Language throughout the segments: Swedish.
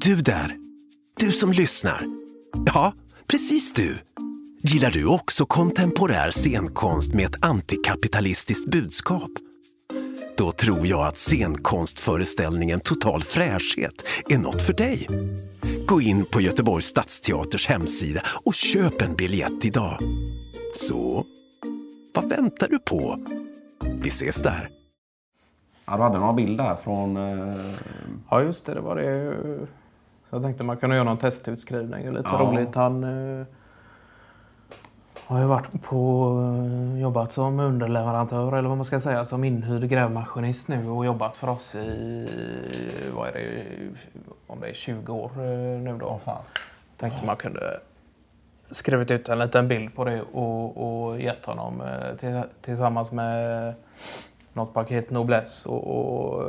Du där! Du som lyssnar. Ja, precis du. Gillar du också kontemporär scenkonst med ett antikapitalistiskt budskap? Då tror jag att scenkonstföreställningen Total fräschhet är något för dig. Gå in på Göteborgs stadsteaters hemsida och köp en biljett idag. Så, vad väntar du på? Vi ses där. Ja, du hade några bilder här från... Eh... Ja, just det. Det var det. Jag tänkte man kunde göra någon testutskrivning. Lite ja. roligt. Han eh, har ju varit på... Eh, jobbat som underleverantör, eller vad man ska säga, som inhyrd grävmaskinist nu och jobbat för oss i... Vad är det? Om det är 20 år eh, nu då. Oh, fan. Tänkte man kunde skrivit ut en liten bild på det och, och gett honom eh, till, tillsammans med något paket Noblesse och, och,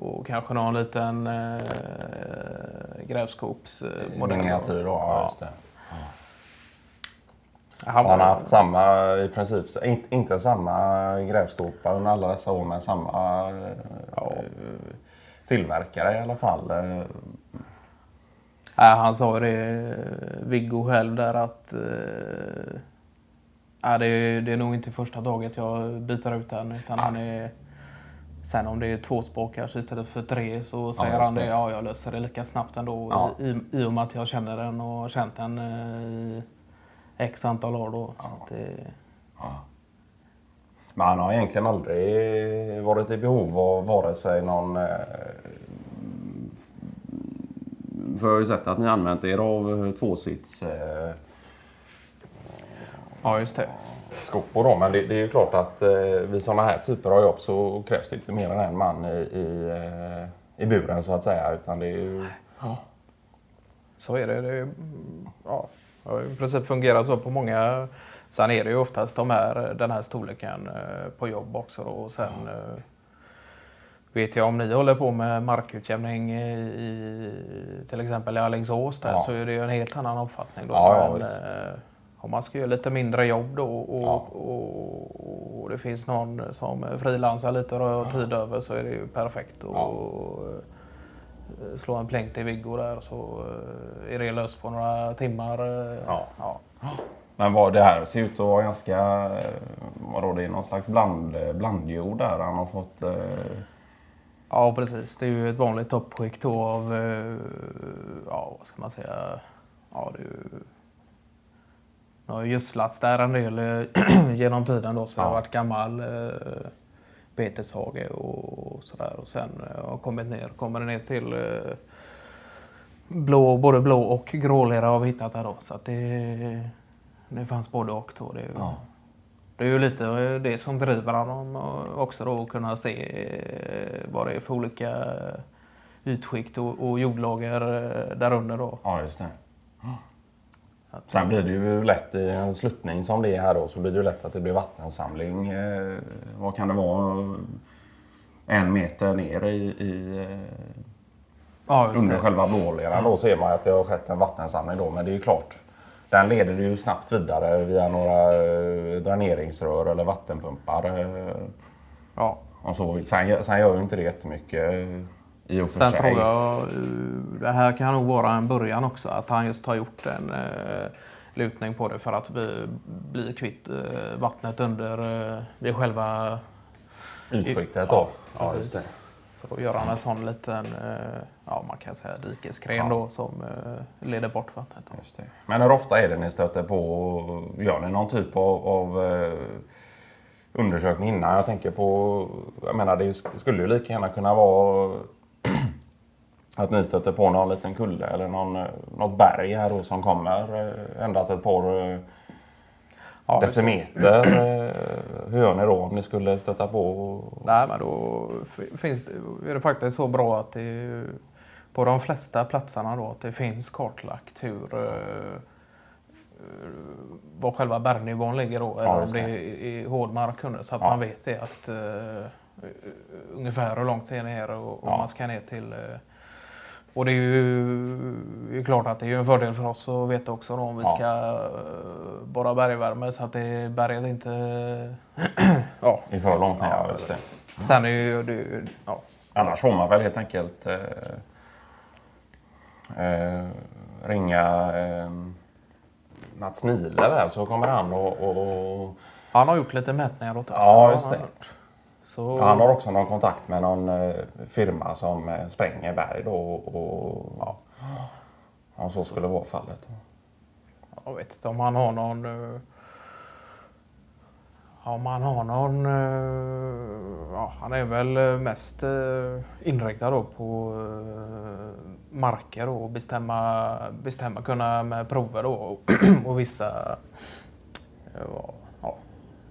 och kanske någon liten äh, grävskopsmodell. Miniatyr då, ja, just det. Han, har haft samma, i princip, inte samma grävskopa under alla dessa år men samma ja. tillverkare i alla fall. Ja, han sa det, Viggo själv där att Ja, det, är, det är nog inte första taget jag byter ut den. Utan han är, sen om det är två spakar istället för tre så säger ja, han det. Ja, jag löser det lika snabbt ändå. Ja. I, I och med att jag känner den och har känt den eh, i x antal år. Då, ja. det, Men han har egentligen aldrig varit i behov av vare sig någon... Eh, för jag har ju sett att ni använt er av tvåsits... Eh, Ja, just det. Skopor då, men det, det, är ju klart att eh, vid sådana här typer av jobb så krävs det inte mer än en man i, i, eh, i buren så att säga. Utan det är ju... Ja. Så är det. det ja, det har i princip fungerat så på många. Sen är det ju oftast de här, den här storleken eh, på jobb också. Då. Och sen ja. Eh, vet jag om ni håller på med markutjämning i till exempel i Alingsås där, ja. så är det ju en helt annan uppfattning. Då. Ja, Men, om man ska göra lite mindre jobb då och, ja. och, och det finns någon som frilansar lite och har tid över så är det ju perfekt att ja. slå en plänk till Viggo där så eh, är det löst på några timmar. Eh, ja. ja. Men vad det här ser ut att vara ganska, eh, vadå det är någon slags bland, blandjord där han har fått Ja precis, det är ju ett vanligt toppskikt av, ja vad ska man säga, ja det är ju det har gödslats där en del eh, genom tiden då, så ja. det har varit gammal eh, beteshage och sådär. Och sen eh, har kommit ner, kommer ner till eh, blå, både blå och grålera har vi hittat här då. Så det, det fanns både och då. Det, ja. det är ju lite eh, det som driver honom också då, att kunna se vad det är för olika utskikt och, och jordlager där under då. Ja, just det. Sen blir det ju lätt i en sluttning som det är här då så blir det ju lätt att det blir vattensamling. Eh, vad kan det vara? En meter ner i, i eh, ja, under det. själva blåleran då ser man att det har skett en vattensamling då. Men det är ju klart. Den leder ju snabbt vidare via några eh, dräneringsrör eller vattenpumpar. Eh, ja. Om så vill. Sen, sen gör ju inte det jättemycket i och för Sen sig. tror jag, eh, det här kan nog vara en början också, att han just har gjort en eh, lutning på det för att bli, bli kvitt eh, vattnet under eh, vid själva utskiktet. Ja, ja, just det. Så gör han en sån liten, eh, ja man kan säga dikeskren ja. då som eh, leder bort vattnet. Just det. Men hur ofta är det ni stöter på, gör ni någon typ av, av undersökning innan? Jag tänker på, jag menar det skulle ju lika gärna kunna vara att ni stöter på någon liten kulle eller någon, eh, något berg här då som kommer eh, endast ett par eh, ja, decimeter. Hur gör ni då om ni skulle stöta på? Nej, men då finns det, är det faktiskt så bra att det på de flesta platserna då att det finns kartlagt hur var själva bergnivån ligger då. eller om det är i hård mark så att ja. man vet det att uh, ungefär hur långt det är ner och, och ja. man ska ner till uh, och det är ju är klart att det är en fördel för oss att veta också då, om vi ja. ska uh, borra bergvärme så att det berget inte... ja. I för långt ner, ja, just det. Sen är ju... Det, ja. Annars får man väl helt enkelt... Eh, eh, ringa eh, Mats Nihle där så kommer han och, och Han har gjort lite mätningar åt oss. Ja, just det. Så, han har också någon kontakt med någon eh, firma som eh, spränger berg då och, ja, om så skulle vara fallet. Jag vet inte om han har någon... eh, Om han har någon... Ja, han är väl mest inriktad då på marker och bestämma, bestämma, kunna med prover då och, och vissa... Ja,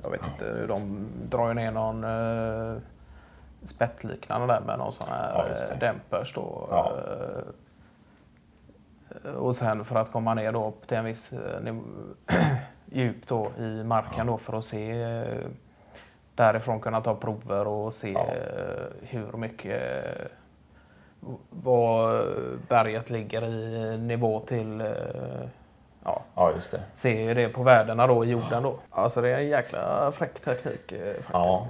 jag vet inte, de drar ju ner någon eh, spettliknande där med någon sån här Ja, eh, dämpers då. Ja. eh, och sen för att komma ner då till en viss eh, djup då i marken då för att se därifrån kunna ta prover och se Ja. hur mycket vad berget ligger i nivå till ja, Ja, just det. se det på värdena då i jorden då. Alltså det är en jäkla fräck teknik eh, faktiskt. Ja.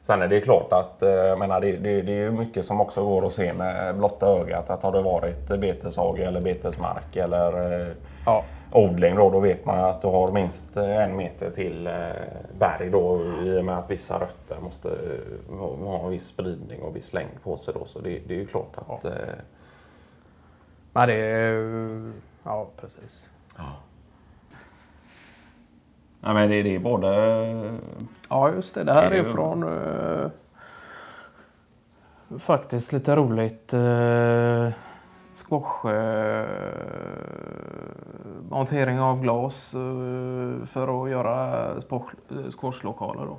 Sen är det klart att eh, menar, det, det, det är ju mycket som också går att se med blotta ögat. Att har det varit beteshage eller betesmark eller eh, Ja. odling då, då vet man ju att du har minst en meter till eh, berg då i och med att vissa rötter måste ha- en viss spridning och viss längd på sig då. Så det, det är ju klart att eh, Men det är ju- Ja, precis. Ja, men det, det är både Ja, just det. Det här Det är är från... eh, faktiskt lite roligt. Uh, squash... eh, montering av glas eh, för att göra squashlokaler då.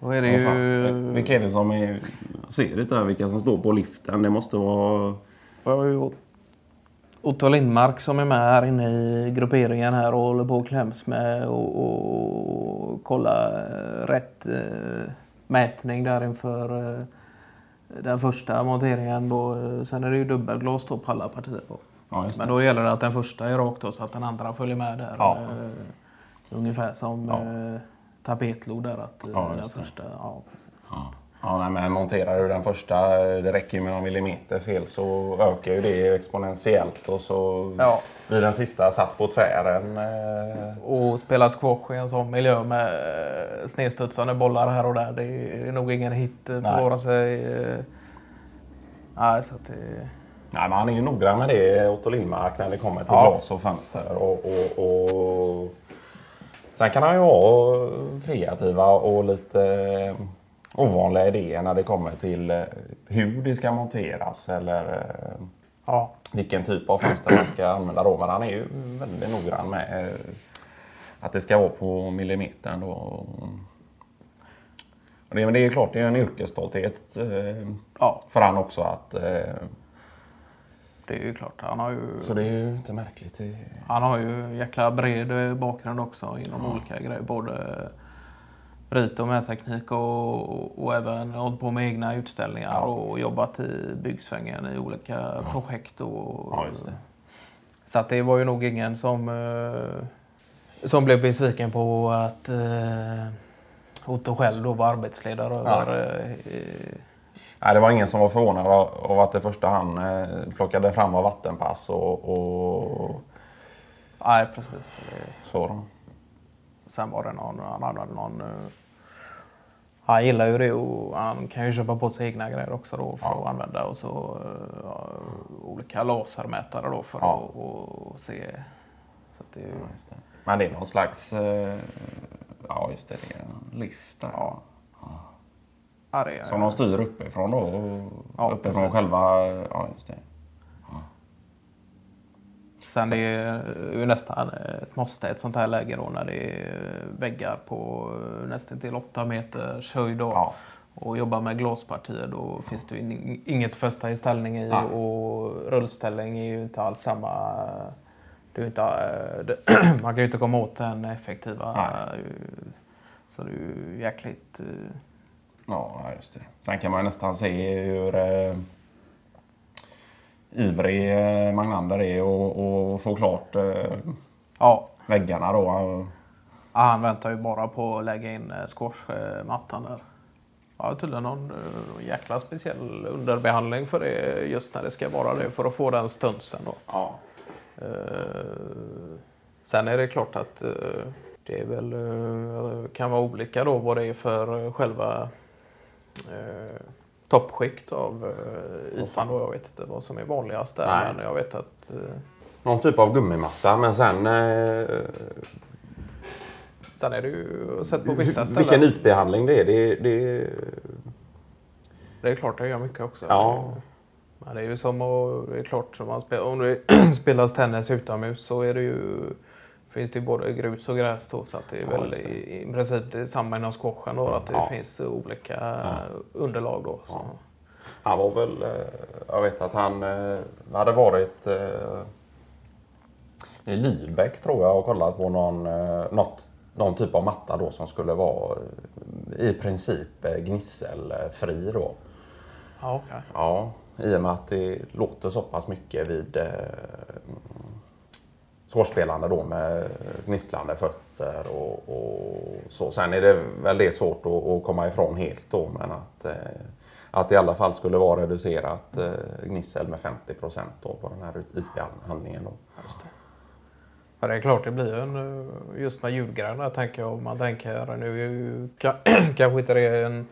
Då är det Vad ju... Vilka är det som är... Ser inte här vilka som står på liften? Det måste vara... Vi har ju Otto Lindmark som är med här inne i grupperingen här och håller på och kläms med och, och kolla eh, rätt eh, mätning där inför eh, den första monteringen. Då. Eh, Sen är det ju dubbelglas då på alla partier. Då. Ja, Men då gäller det att den första är rak då, så att den andra följer med där. Ja. Eh, ungefär som Ja. eh, tapetlod där. Att, eh, Ja, den första, ja, precis. Ja. Nej, men monterar du den första, det räcker ju med någon millimeter fel så ökar ju det exponentiellt och så Ja. blir den sista satt på tvären. eh, Och spela squash i en sån miljö med eh, snedstudsande bollar här och där. Det är nog ingen hit för Nej. vare sig... eh, Nej, så att det... Nej, men han är ju noggrann med det, Otto Lindmark, när det kommer till Ja. glas och fönster. Och, och, och... Sen kan han ju ha kreativa och lite ovanliga idéer när det kommer till eh, hur det ska monteras eller eh, Ja, vilken typ av fönster man ska använda då. Men han är ju väldigt noggrann med eh, att det ska vara på millimetern då. Och det, men det är klart, det är en yrkesstolthet ja, för han också att... Det är ju klart. Han har ju, så det är ju inte märkligt. Han har ju jäkla bred bakgrund också inom olika grejer. Både rit och mätteknik och, och även hållit på med egna utställningar Ja. och jobbat i byggsvängen i olika projekt. Och, ja, just det. Så att det var ju nog ingen som, eh, som blev besviken på att eh, Otto själv då var arbetsledare över... Eh, Nej, det var ingen som var förvånad av att det första han eh, plockade fram var vattenpass och, och nej, precis. Eh, så. Sen var det någon, han hade någon... Han gillar ju det och han kan ju köpa på sig egna grejer också då för Ja. att använda och så eh, ja, olika lasermätare då för Ja. att och se. Så att det är ju, Men det är någon slags... Eh, ja, just det. Det är en lift där. Ja. ja, det Som de styr uppifrån då? och- Ja, uppifrån precis. själva... Ja, just det. Sen det är ju nästan ett måste ett sånt här läge då när det är väggar på nästan till 8 meters höjd då. Ja. Och jobba med glaspartier då finns det ju ing- inget fästa i ställning i Nej. och rullställning är ju inte alls samma. Det är inte, eh, man kan ju inte komma åt den effektiva. Nej. eh, Så det är ju jäkligt... eh, Ja, just det. Sen kan man nästan se hur ivrig eh, Magnander är och, och få klart eh, Ja, väggarna då. han väntar ju bara på att lägga in eh, squashmattan där. Ja, tydligen någon uh, jäkla speciell underbehandling för det just när det ska vara det för att få den stunsen. Då. Ja. Uh, sen är det klart att uh, det är väl, kan vara olika då vad det är för själva toppskikt av ytan. Då. Jag vet inte vad som är vanligast där, Nej. men jag vet att... Någon typ av gummimatta, men sen Sen är det ju sett på vissa ställen. Vilken ytbehandling det är. Det, det... det är klart det gör mycket också. Ja. Men det är ju som att, det är klart, om, man spelar, om det spelas tennis utomhus så är det ju, finns det ju både grus och gräs då, så att det är ja, väl det. I, i princip samma inom squashen då, att det ja. finns olika ja. underlag då. Han var väl, eh, jag vet att han eh, hade varit eh, i Lübeck tror jag och kollat på någon, något någon typ av matta då som skulle vara i princip eh, gnisselfri då. Ja, okay. ja, i och med att det låter så pass mycket vid eh, svårspelande då med gnisslande fötter och, och, så. Sen är det väl det svårt att, att komma ifrån helt då men att, eh, att det i alla fall skulle vara reducerat eh, gnissel med 50 procent på den här ytbehandlingen. Då. Just det. Ja, det är klart det blir en, eh, just med julgrejerna tänker jag. Om man tänker nu kanske inte det är en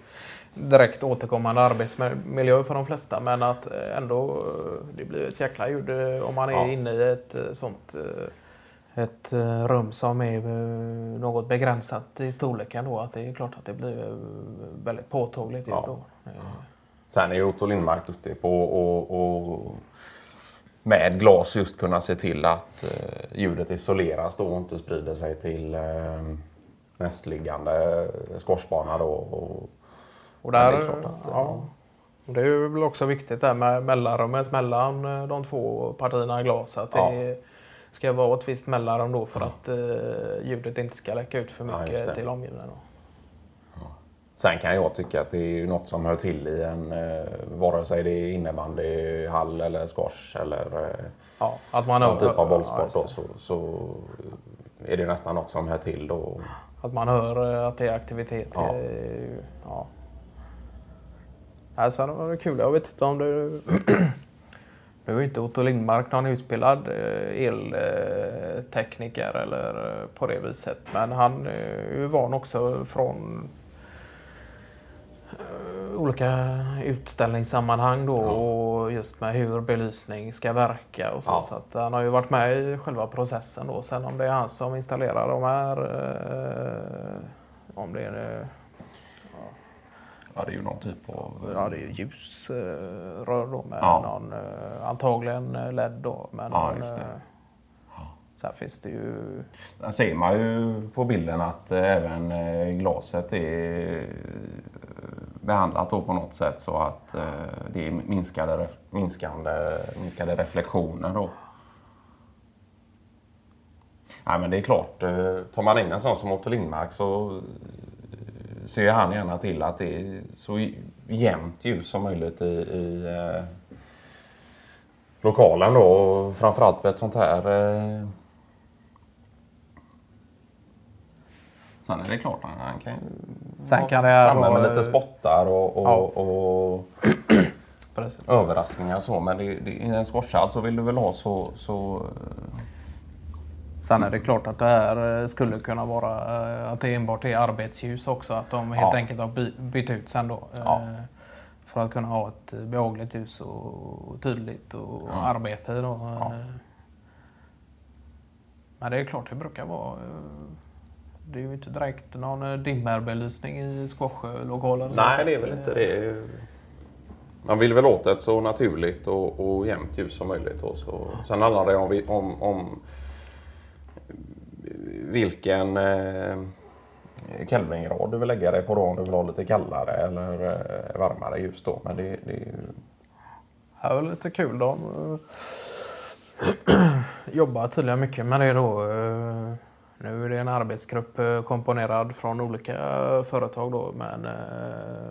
direkt återkommande arbetsmiljö för de flesta men att ändå det blir ett jäkla ljud om man är ja. inne i ett sånt ett rum som är något begränsat i storleken då. Att det är klart att det blir väldigt påtagligt ljud ja. då. Sen är ju Otto Lindmark duktig på att med glas just kunna se till att eh, ljudet isoleras då och inte sprider sig till eh, nästliggande squashbana då. Och, och där, det är, att, ja, det är väl också viktigt där med mellanrummet mellan eh, de två partierna glas. Att ja. det ska vara ett visst mellanrum då för att eh, ljudet inte ska läcka ut för mycket till omgivningen. Sen kan jag tycka att det är något som hör till i en, eh, vare sig det är innebandy, hall eller squash eller eh, ja, att man någon typ av bollsport ja, då, så, så är det nästan något som hör till. Då. Att man hör eh, att det är aktivitet. Ja. ja. Alltså, det var kul. Jag vet inte om du... Nu är ju inte Otto Lindmark någon utbildad eltekniker eller på det viset. Men han är ju van också från olika utställningssammanhang då ja. och just med hur belysning ska verka och så. Ja. Så att han har ju varit med i själva processen då. Sen om det är han som installerar de här, eh, om det är eh, Ja, det är ju någon typ av... Ja, det är ljusrör då med ja. någon, eh, antagligen LED då. Med ja, någon, Sen finns det ju... Där ser man ju på bilden att även glaset är behandlat då på något sätt så att eh, det är minskade, minskande, minskade reflektioner. Då. Nej, men det är klart, eh, tar man in en sån som Otto Lindmark så eh, ser han gärna till att det är så jämnt ljus som möjligt i, i eh, lokalen då. Framförallt vid ett sånt här eh, Sen är det klart, han, kan Sen kan det framme med lite spottar och, och, ja. och överraskningar och så. Men det, det, i en sporthall så vill du väl ha så, så eh, Sen är det klart att det här eh, skulle kunna vara eh, att det enbart är arbetsljus också. Att de helt ja. enkelt har bytt ut sen då. Ja. För att kunna ha ett behagligt ljus och tydligt och ja. arbete. Då. Ja. Men det är klart, det brukar vara det är ju inte direkt någon eh, dimmerbelysning i squashlokalen. Nej, det är väl inte det. Man vill väl åt ett så naturligt och, och jämnt ljus som möjligt. Och så. Sen handlar det om, om, om vilken eh, Kelvingrad du vill lägga dig på då. Om du vill ha lite kallare eller eh, varmare ljus då. Men det, det är ju... Det är väl lite kul då. Jobbar tydligen mycket med det då. Eh, nu är det en arbetsgrupp eh, komponerad från olika företag då, men eh,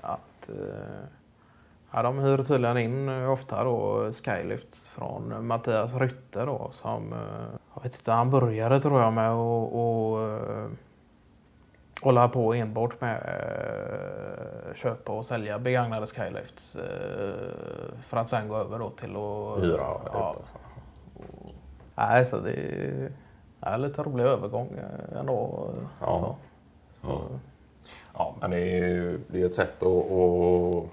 att eh, ja, de hyr tydligen in ofta då Skylift från Mattias Rytte då som, jag vet inte, han började tror jag med att hålla på enbart med eh, köpa och sälja begagnade skylifts eh, för att sen gå över då till att Hyra ja, ut också. Nej, så det är, ja, lite rolig övergång eh, ändå. Ja. Ja. Ja, men det är ju det är ett sätt att, att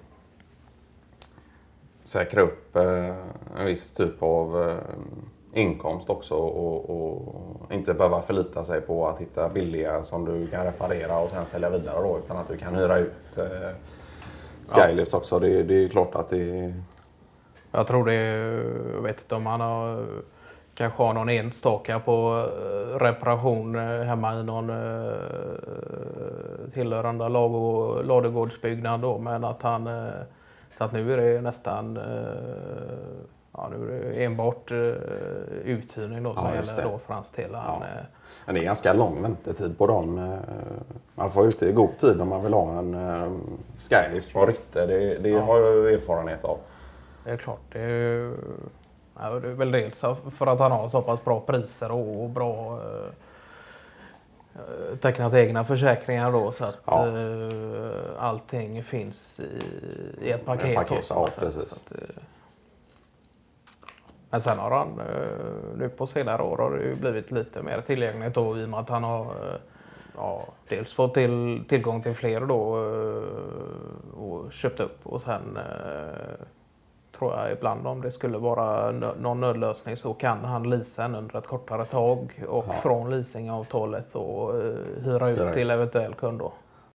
säkra upp eh, en viss typ av eh, inkomst också och, och inte behöva förlita sig på att hitta billiga som du kan reparera och sen sälja vidare då utan att du kan hyra ut eh, Skylifts också. Det, det är klart att det Jag tror det, jag vet inte om man har kanske har någon enstaka på eh, reparation hemma i någon tillhörande ladugårdsbyggnad då, men att han så att nu är det nästan eh, ja, nu är det enbart eh, uthyrning då som Ja, gäller det. då för hans del. Ja. Men det är ganska lång väntetid på dem. Eh, Man får ut det i god tid om man vill ha en eh, Skylift från Rytte. Det, det har jag erfarenhet av. Det är klart. Det är, ja, det är väl dels för att han har så pass bra priser och, och bra eh, tecknat egna försäkringar då så att Ja. eh, allting finns i, i ett paket. Ett paket, ja, precis. Att, eh, men sen har han eh, nu på senare år har det ju blivit lite mer tillgängligt då i och med att han har eh, ja, dels fått till, tillgång till fler då eh, och köpt upp och sen eh, tror jag ibland om det skulle vara någon nödlösning så kan han leasa en under ett kortare tag och Ja. från leasingavtalet och eh, hyra ut Hyra till eventuell kund då.